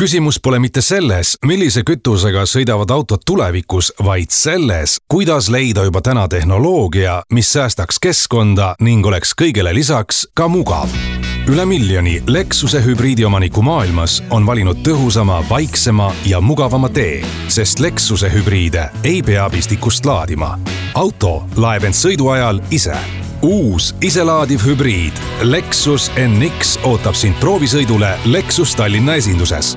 küsimus pole mitte selles, millise kütusega sõidavad autod tulevikus, vaid selles, kuidas leida juba täna tehnoloogia, mis säästaks keskkonda ning oleks kõigele lisaks ka mugav üle miljoni Lexuse hübriidiomaniku maailmas on valinud tõhusama, vaiksema ja mugavama tee, sest Lexuse hübriide ei pea pistikust laadima. auto laeb end sõidu ajal ise uus iselaadiv hübriid Lexus NX ootab sind proovisõidule Lexus Tallinna esinduses.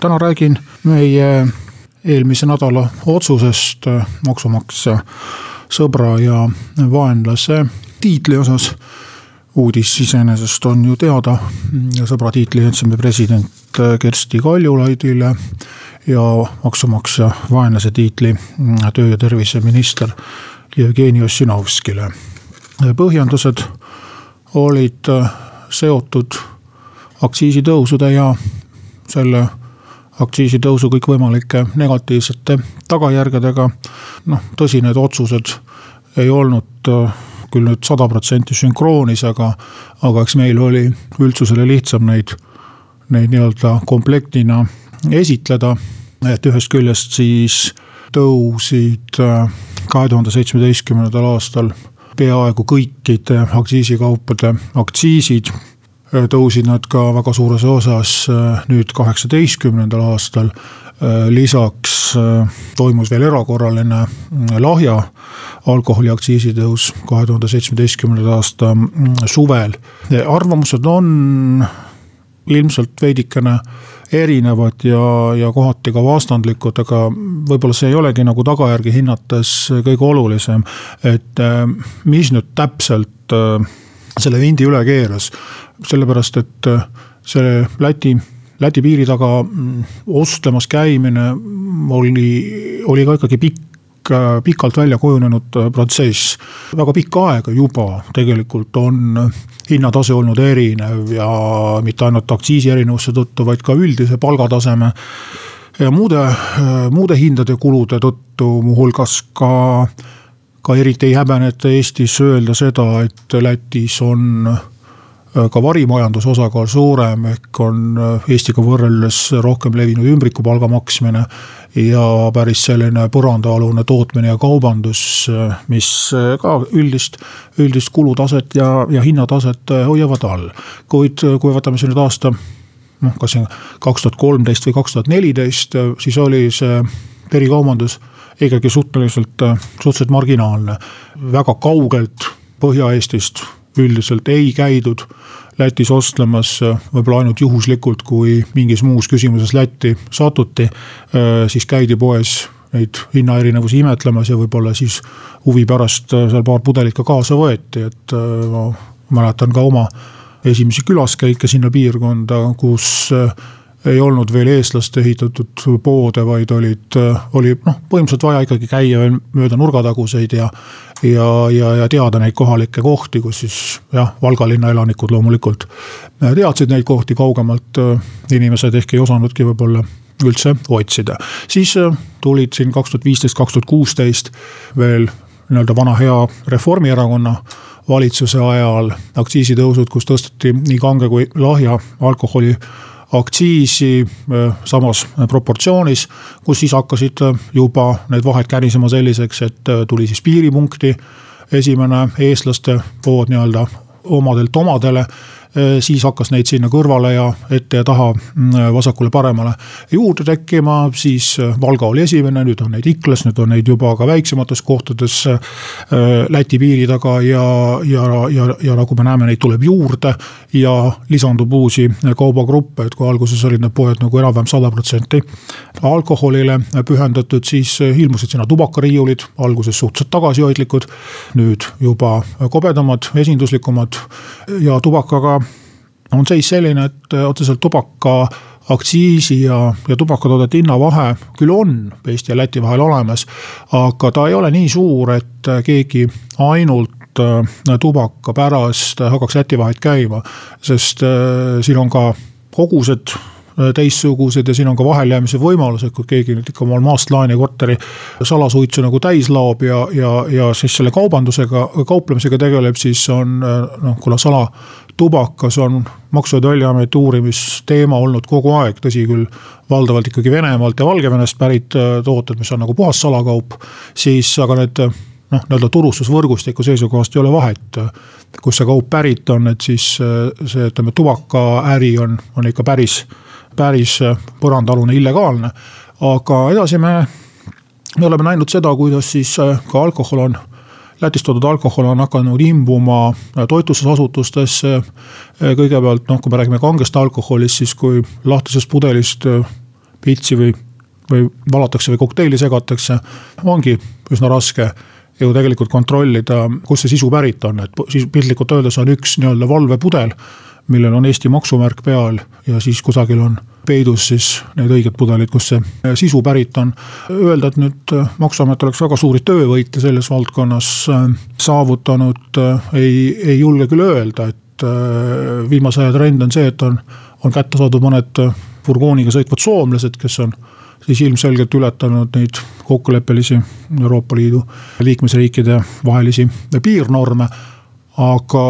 Täna räägin meie eelmise nädala otsusest maksumaksja sõbra ja vaenlase tiitli osas. uudis iseenesest on ju teada, sõbra tiitli andsime president Kersti Kaljulaidile ja maksumaksja vaenlase tiitli töö- ja terviseminister Jevgeni Ossinovskile. põhjendused olid äh, seotud aktsiisitõusude ja selle aktsiisitõusu kõikvõimalike negatiivsete tagajärgedega. noh, tõsi, need otsused ei olnud äh, küll nüüd sada protsenti sünkroonis, aga, aga eks meil oli üldsusele lihtsam neid, neid nii-öelda komplektina esitleda. et ühest küljest siis tõusid äh, kahe tuhande seitsmeteistkümnendal aastal peaaegu kõikide aktsiisikaupade aktsiisid. Tõusid nad ka väga suures osas nüüd kaheksateistkümnendal aastal. Lisaks toimus veel erakorraline lahja alkoholi aktsiisitõus kahe tuhande seitsmeteistkümnenda aasta mm, suvel. arvamused on ilmselt veidikene erinevad ja, ja kohati ka vastandlikud, aga võib-olla see ei olegi nagu tagajärgi hinnates kõige olulisem. et mis nüüd täpselt selle vindi üle keeras, sellepärast et äh, see Läti Läti piiri taga mm, ostlemas käimine oli, oli ka ikkagi pikk pikk, pikalt välja kujunenud äh, protsess. väga pikka aega juba tegelikult on hinnatase olnud erinev ja mitte ainult aktsiisi erinevuste tõttu, vaid ka üldise palgataseme ja muude, äh, muude hindade kulude tõttu, muuhulgas ka, ka eriti ei häbeneta Eestis öelda seda, et Lätis on Äh, ka varimajanduse osakaal suurem, ehk on äh, Eestiga võrreldes rohkem levinud ümbrikupalga maksmine. ja päris selline põrandaalune tootmine ja kaubandus, äh, mis ka üldist, üldist kulutaset ja, ja hinnataset hoiavad all. kuid kui võtame siin nüüd aasta noh, kas see kaks tuhat kolmteist või kaks tuhat neliteist, siis oli see perikaubandus ikkagi suhteliselt, suhteliselt marginaalne. väga kaugelt Põhja-Eestist üldiselt ei käidud Lätis ostlemas võib-olla ainult juhuslikult, kui mingis muus küsimuses Lätti satuti. Äh, siis käidi poes neid hinnaerinevusi imetlemas ja võib-olla siis huvi pärast äh, seal paar pudelit ka kaasa võeti, et äh, ma mäletan ka oma esimesi külaskäike sinna piirkonda, kus ei olnud veel eestlaste ehitatud poode, vaid olid, oli noh, põhimõtteliselt vaja ikkagi käia veel mööda nurgataguseid ja. ja, ja, ja teada neid kohalikke kohti, kus siis jah, Valga linna elanikud loomulikult teadsid neid kohti kaugemalt. inimesed ehk ei osanudki võib-olla üldse otsida. siis tulid siin kaks tuhat viisteist, kaks tuhat kuusteist veel nii-öelda vana hea Reformierakonna valitsuse ajal aktsiisitõusud, kus tõsteti nii kange kui lahja alkoholi aktsiisi äh, samas proportsioonis. kus siis hakkasid äh, juba need vahed kärisema selliseks, et äh, tuli siis piiripunkti esimene eestlaste pood nii-öelda omadelt omadele Äh, siis hakkas neid sinna kõrvale ja ette ja taha, mm, vasakule-paremale juurde tekkima, siis äh, Valga oli esimene, nüüd on neid Iklas, nüüd on neid juba ka väiksemates kohtades äh, Läti piiri taga ja, ja, ja, ja nagu me näeme, neid tuleb juurde. ja lisandub uusi kaubagruppe, et kui alguses olid need poed nagu enam-vähem sada protsenti alkoholile pühendatud, siis ilmusid sinna tubakariiulid, alguses suhteliselt tagasihoidlikud. nüüd juba kobedamad, esinduslikumad ja tubakaga on seis selline, et otseselt tubaka aktsiisi ja, ja tubakatoodete hinnavahe küll on Eesti ja Läti vahel olemas, aga ta ei ole nii suur, et keegi ainult tubaka pärast hakkaks Läti vahet käima, sest siin on ka kogused teistsugused ja siin on ka vahelijäämise võimalused, kui keegi nüüd ikka omal maast laeni korteri salasuitsu nagu täis laob ja, ja, ja siis selle kaubandusega, kauplemisega tegeleb, siis on äh, noh, kuna salatubakas on maksu- ja tolliameti uurimisteema olnud kogu aeg, tõsi küll, valdavalt ikkagi Venemaalt ja Valgevenest pärit äh, tooted, mis on nagu puhas salakaup, siis aga need noh, nii-öelda turustusvõrgustiku seisukohast ei ole vahet, kust see kaup pärit on, et siis see, ütleme, tubakaäri on, on ikka päris päris äh, põrandaalune illegaalne. aga edasi me, me oleme näinud seda, kuidas siis äh, ka alkohol on Lätist toodud alkohol on hakanud imbuma äh, toitlustusasutustesse. kõigepealt noh, kui me räägime kangest alkoholist, siis kui lahtisest pudelist pitsi või, või valatakse või kokteili segatakse, ongi üsna raske ju tegelikult kontrollida, kust see sisu pärit on, et piltlikult öeldes on üks nii-öelda valvepudel millel on Eesti maksumärk peal ja siis kusagil on peidus siis need õiged pudelid, kust see äh, sisu pärit on. Öelda, et nüüd äh, maksuamet oleks väga suuri töövõite selles valdkonnas äh, saavutanud, ei, ei julge küll öelda, et viimase aja trend on see, et on, on kätte saadud mõned furgooniga sõitvad soomlased, kes on siis ilmselgelt ületanud neid kokkuleppelisi Euroopa Liidu liikmesriikide vahelisi piirnorme aga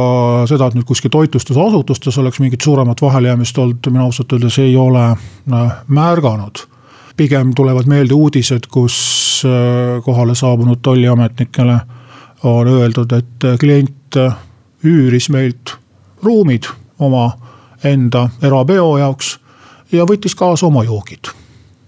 seda, et nüüd kuskil toitlustusasutustes oleks mingit suuremat vahelejäämist olnud, mina ausalt öeldes ei ole äh, märganud. pigem tulevad meelde uudised, kus äh, kohale saabunud tolliametnikele on öeldud, et klient üüris meilt ruumid oma enda erapeo jaoks ja võttis kaasa oma joogid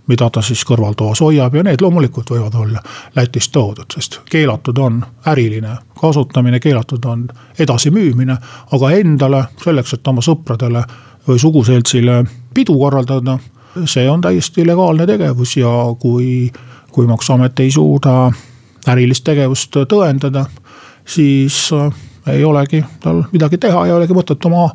mida ta siis kõrvaltoas hoiab ja need loomulikult võivad olla Lätist toodud, sest keelatud on äriline kasutamine, keelatud on edasimüümine. aga endale selleks, et oma sõpradele või suguseltsile pidu korraldada, see on täiesti legaalne tegevus ja kui, kui maksuamet ei suuda ärilist tegevust tõendada, siis äh, ei olegi tal midagi teha, ei olegi mõtet oma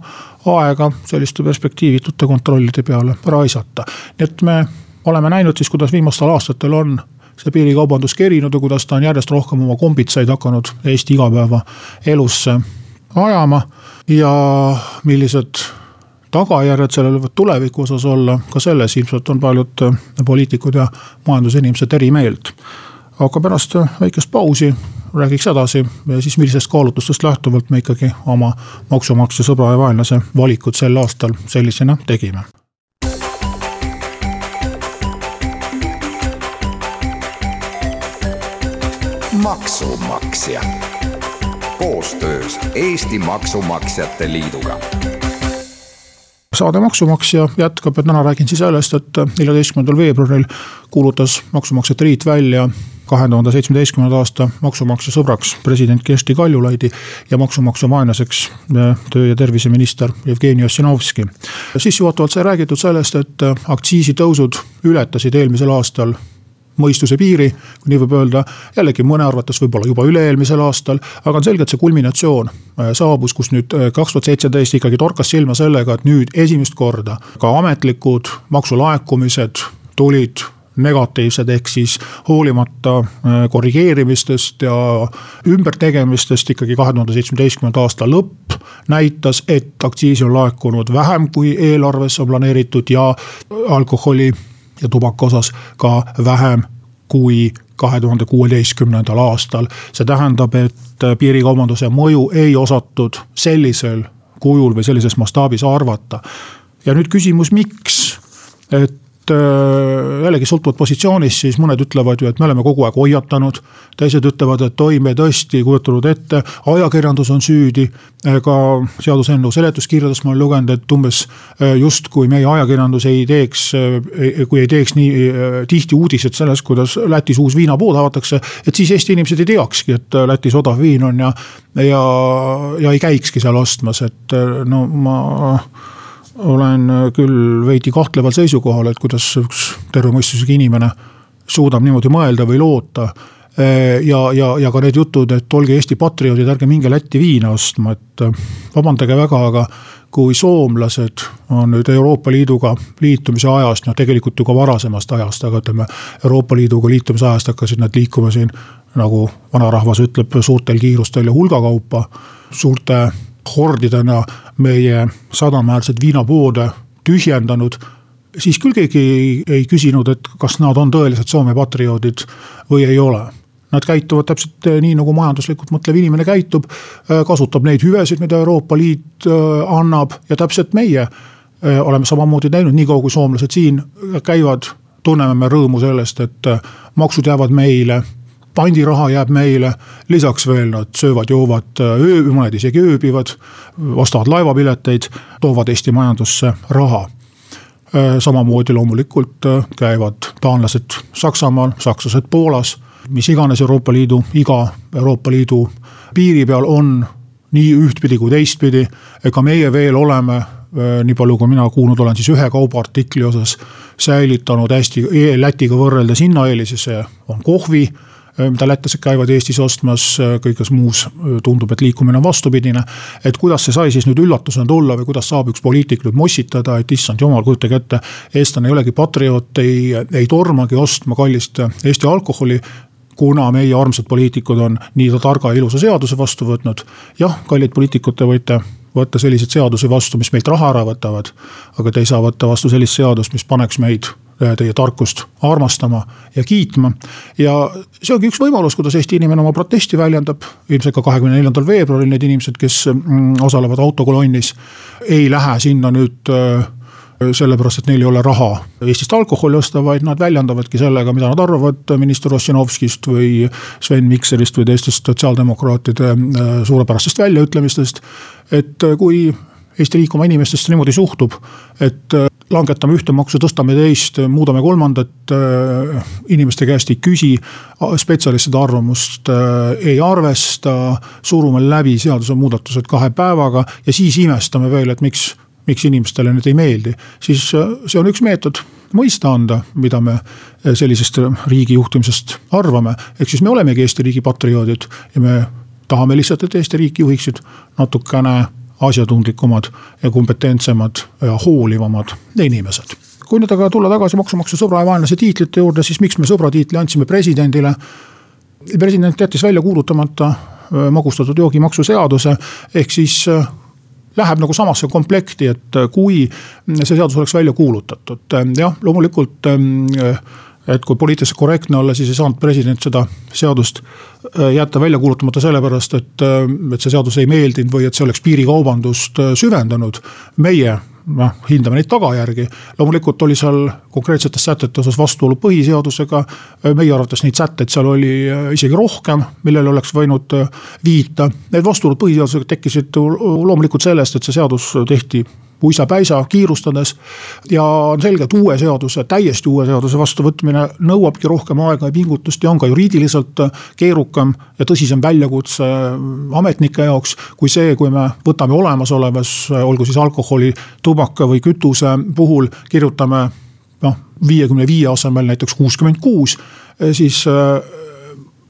aega selliste perspektiivitute kontrollide peale raisata. nii et me oleme näinud siis, kuidas viimastel aastatel on see piirikaubandus kerinud ja kuidas ta on järjest rohkem oma kombitsaid hakanud Eesti igapäevaelusse ajama. ja millised tagajärjed sellel võivad tuleviku osas olla, ka selles ilmselt on paljud poliitikud ja majandusinimesed eri meelt. aga pärast väikest pausi räägiks edasi ja siis millistest kaalutlustest lähtuvalt me ikkagi oma maksumaksja sõbra ja vaenlase valikud sel aastal sellisena tegime maksumaksja koostöös Eesti Maksumaksjate Liiduga saade Maksumaksja jätkab ja täna räägin siis sellest, et neljateistkümnendal veebruaril kuulutas Maksumaksjate Liit välja kahe tuhande seitsmeteistkümnenda aasta maksumaksja sõbraks president Kersti Kaljulaidi ja maksumaksja vaenlaseks töö- ja terviseminister Jevgeni Ossinovski. sissejuhatavalt sai räägitud sellest, et aktsiisitõusud ületasid eelmisel aastal mõistuse piiri, kui nii võib öelda. jällegi mõne arvates võib-olla juba üle-eelmisel aastal, aga on selge, et see kulminatsioon äh, saabus, kus nüüd äh, kaks tuhat seitseteist ikkagi torkas silma sellega, et nüüd esimest korda ka ametlikud maksulaekumised tulid negatiivsed, ehk siis hoolimata äh, korrigeerimistest ja ümbertegemistest ikkagi kahe tuhande seitsmeteistkümnenda aasta lõpp näitas, et aktsiisi on laekunud vähem, kui eelarvesse on planeeritud ja alkoholi ja tubaka osas ka vähem kui kahe tuhande kuueteistkümnendal aastal. see tähendab, et piirikaubanduse mõju ei osatud sellisel kujul või sellises mastaabis arvata. ja nüüd küsimus, miks? et Äh, jällegi sõltuvalt positsioonist, siis mõned ütlevad ju, et me oleme kogu aeg hoiatanud. teised ütlevad, et oi, me tõesti ei kujutanud ette, ajakirjandus on süüdi. ka seaduseelnõu seletuskirjadest ma olen lugenud, et umbes äh, justkui meie ajakirjandus ei teeks, äh, kui ei teeks nii tihti uudiseid sellest, kuidas Lätis uus viinapood avatakse. et siis Eesti inimesed ei teakski, et Lätis odav viin on ja, ja, ja ei käikski seal ostmas, et no ma olen äh, küll veidi kahtleval seisukohal, et kuidas üks tervemõistusega inimene suudab niimoodi mõelda või loota. ja, ja, ja ka need jutud, et olge Eesti patrioodid, ärge minge Lätti viina ostma, et vabandage väga, aga kui soomlased on nüüd Euroopa Liiduga liitumise ajast, noh tegelikult ju ka varasemast ajast, aga ütleme. Euroopa Liiduga liitumise ajast hakkasid nad liikuma siin nagu vanarahvas ütleb, suurtel kiirustel ja hulgakaupa. suurte hordidena meie sadamaäärseid viinapoode tühjendanud siis küll keegi ei, küsinud, et kas nad on tõelised Soome patrioodid või ei ole. Nad käituvad täpselt eh, nii, nagu majanduslikult mõtlev inimene käitub, eh, kasutab neid hüvesid, mida Euroopa Liit eh, annab ja täpselt meie oleme samamoodi teinud, niikaua kui soomlased siin käivad, tunneme me rõõmu sellest, et maksud jäävad meile pandiraha jääb meile, lisaks veel nad söövad-joovad, mõned isegi ööbivad, ostavad laevapileteid, toovad Eesti majandusse raha samamoodi loomulikult käivad taanlased Saksamaal, sakslased Poolas mis iganes Euroopa Liidu, iga Euroopa Liidu piiri peal on nii ühtpidi kui teistpidi. ega meie veel oleme, nii palju kui mina kuulnud olen, siis ühe kaubaartikli osas säilitanud hästi e-, Lätiga võrreldes hinnaeelise, see on kohvi mida lätlased käivad Eestis ostmas, äh, kõiges muus tundub, et liikumine on vastupidine. et kuidas see sai siis nüüd üllatusena tulla või kuidas saab üks poliitik nüüd mossitada, et issand jumal, kujutage ette. eestlane ei olegi patrioot, ei, ei tormagi ostma kallist Eesti alkoholi kuna meie armsad poliitikud on nii targa ja ilusa seaduse vastu võtnud. jah, kallid poliitikud, te võite võtta selliseid seadusi vastu, mis meilt raha ära võtavad. aga te ei saa võtta vastu sellist seadust, mis paneks meid äh, teie tarkust armastama ja kiitma. ja see ongi üks võimalus, kuidas Eesti inimene oma protesti väljendab. ilmselt ka kahekümne neljandal veebruaril need inimesed, kes mm, osalevad autokolonnis, ei lähe sinna nüüd äh, sellepärast, et neil ei ole raha Eestist alkoholi osta, vaid nad väljendavadki sellega, mida nad arvavad minister Ossinovskist või Sven Mikserist või teistest sotsiaaldemokraatide äh, suurepärastest väljaütlemistest. et äh, kui Eesti riik oma inimestesse niimoodi suhtub, et äh, langetame ühte maksu, tõstame teist, muudame kolmandat, inimeste käest ei küsi, spetsialistide arvamust ei arvesta, surume läbi seadusemuudatused kahe päevaga ja siis imestame veel, et miks miks inimestele need ei meeldi, siis äh, see on üks meetod mõista anda, mida me äh, sellisest riigi juhtimisest arvame. ehk siis me olemegi Eesti riigi patrioodid ja me tahame lihtsalt, et Eesti riiki juhiksid natukene asjatundlikumad ja kompetentsemad ja hoolivamad inimesed. kui nüüd aga tulla tagasi maksumaksja sõbra ja vaenlase tiitlite juurde, siis miks me sõbra tiitli andsime presidendile? president jättis välja kuulutamata äh, magustatud joogimaksu seaduse, ehk siis läheb nagu samasse komplekti, et äh, kui see seadus oleks välja kuulutatud, äh, jah, loomulikult äh, et kui poliitiliselt korrektne olla, siis ei saanud president seda seadust jätta välja kuulutamata sellepärast, et, et see seadus ei meeldinud või et see oleks piirikaubandust süvendanud. meie noh, hindame neid tagajärgi. loomulikult oli seal konkreetsetes sätete osas vastuolu põhiseadusega. meie arvates neid sätteid seal oli äh, isegi rohkem, millele oleks võinud äh, viita. Need vastuolud põhiseadusega tekkisid loomulikult sellest, et see seadus tehti uisapäisa kiirustades. ja on selge, et uue seaduse, täiesti uue seaduse vastuvõtmine nõuabki rohkem aega ja pingutust ja on ka juriidiliselt keerukam ja tõsisem väljakutse ametnike jaoks. kui see, kui me võtame olemasolevas, olgu siis alkoholi, tubaka või kütuse puhul, kirjutame noh, viiekümne viie asemel näiteks kuuskümmend kuus, siis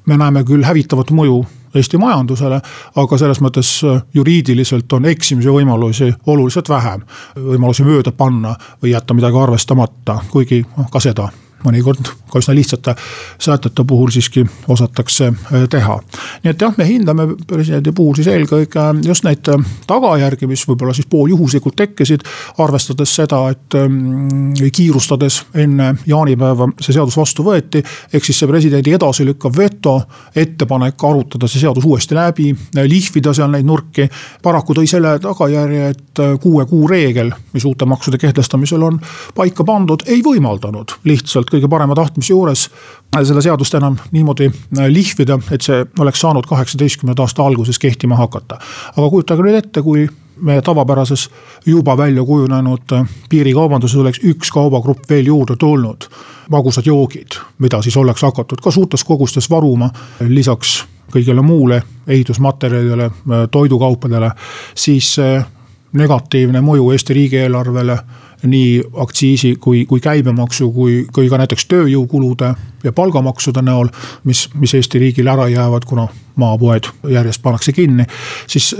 me näeme küll hävitavat mõju Eesti majandusele. aga selles mõttes äh, juriidiliselt on eksimise võimalusi oluliselt vähem. võimalusi mööda panna või jätta midagi arvestamata, kuigi noh ka seda mõnikord ka üsna lihtsate sätete puhul siiski osatakse äh, teha. nii et jah, me hindame presidendi puhul siis eelkõige just neid äh, tagajärgi, mis võib-olla siis pooljuhuslikult tekkisid. arvestades seda, et ähm, kiirustades enne jaanipäeva see seadus vastu võeti. ehk siis see presidendi edasilükkav veto, ettepanek arutada see seadus uuesti läbi, lihvida seal neid nurki. paraku tõi selle tagajärje, et kuue kuu reegel, mis uute maksude kehtestamisel on paika pandud, ei võimaldanud lihtsalt kõige parema tahtmise juures seda seadust enam niimoodi äh, lihvida, et see oleks saanud kaheksateistkümnenda aasta alguses kehtima hakata. aga kujutage nüüd ette, kui meie tavapärases juba välja kujunenud äh, piirikaubanduses oleks üks kaubagrupp veel juurde tulnud. magusad joogid, mida siis oleks hakatud ka suurtes kogustes varuma, lisaks kõigele muule ehitusmaterjalidele, äh, toidukaupadele, siis negatiivne mõju Eesti riigieelarvele nii aktsiisi kui, kui käibemaksu, kui, kui ka näiteks tööjõukulude ja palgamaksude näol, mis, mis Eesti riigile ära jäävad, kuna maapoed järjest pannakse kinni, siis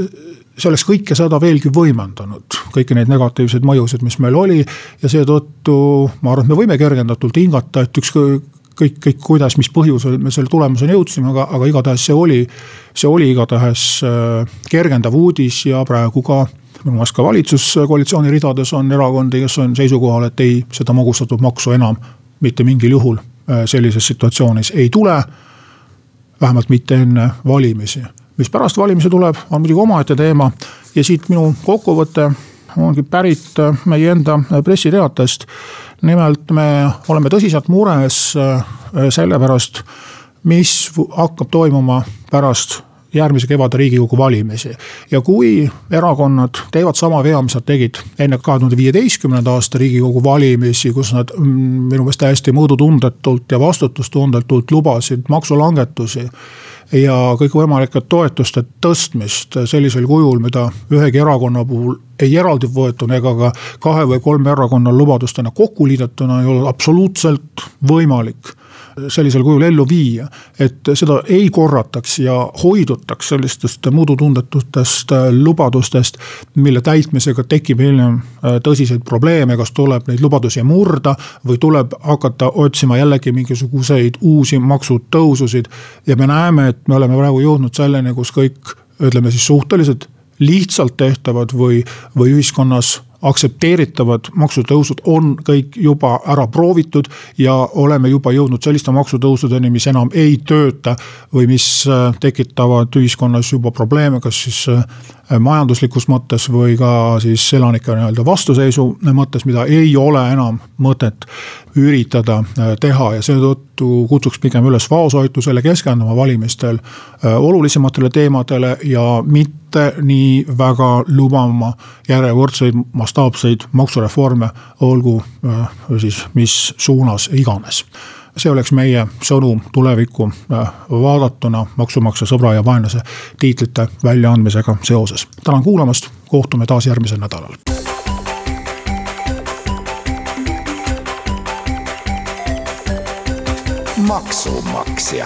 see oleks kõike seda veelgi võimendanud, kõiki neid negatiivseid mõjusid, mis meil oli. ja seetõttu ma arvan, et me võime kergendatult hingata, et ükskõik kõik, kõik, kuidas, mis põhjusel me selle tulemuseni jõudsime, aga, aga igatahes see oli, see oli igatahes äh, kergendav uudis ja praegu ka meelest ka valitsuskoalitsiooni ridades on erakondi, kes on seisukohal, et ei, seda magustatud maksu enam mitte mingil juhul äh, sellises situatsioonis ei tule. vähemalt mitte enne valimisi mis pärast valimisi tuleb, on muidugi omaette teema ja siit minu kokkuvõte ongi pärit äh, meie enda äh, pressiteatest. nimelt me oleme tõsiselt mures selle pärast, mis hakkab toimuma pärast järgmise kevade riigikogu valimisi. ja kui erakonnad teevad sama vea, mis nad tegid enne kahe tuhande viieteistkümnenda aasta riigikogu valimisi, kus nad mm, minu meelest täiesti mõõdutundetult ja vastutustundetult lubasid maksulangetusi ja kõikvõimalike toetuste tõstmist sellisel kujul, mida ühegi erakonna puhul ei eraldi võetuna ega ka kahe või kolme erakonna lubadustena kokku liidetuna ei ole absoluutselt võimalik sellisel kujul ellu viia. et seda ei korrataks ja hoidutaks sellistest muudutundetutest äh, lubadustest, mille täitmisega tekib hiljem äh, tõsiseid probleeme, kas tuleb neid lubadusi murda või tuleb hakata otsima jällegi mingisuguseid uusi maksutõususid. ja me näeme, et me oleme praegu jõudnud selleni, kus kõik ütleme siis suhteliselt lihtsalt tehtavad või, või ühiskonnas aktsepteeritavad maksutõusud on kõik juba ära proovitud ja oleme juba jõudnud selliste maksutõusudeni, mis enam ei tööta. või mis äh, tekitavad ühiskonnas juba probleeme, kas siis äh, majanduslikus mõttes või ka siis elanike nii-öelda vastuseisu mõttes, mida ei ole enam mõtet üritada äh, teha ja seetõttu kutsuks pigem üles vaoshoitusele, keskenduma valimistel olulisematele teemadele ja mitte mitte nii väga lubama järjekordseid mastaapseid maksureforme, olgu äh, siis mis suunas iganes see oleks meie sõnum tulevikku äh, vaadatuna maksumaksja sõbra ja vaenlase tiitlite väljaandmisega seoses. tänan kuulamast, kohtume taas järgmisel nädalal. maksumaksja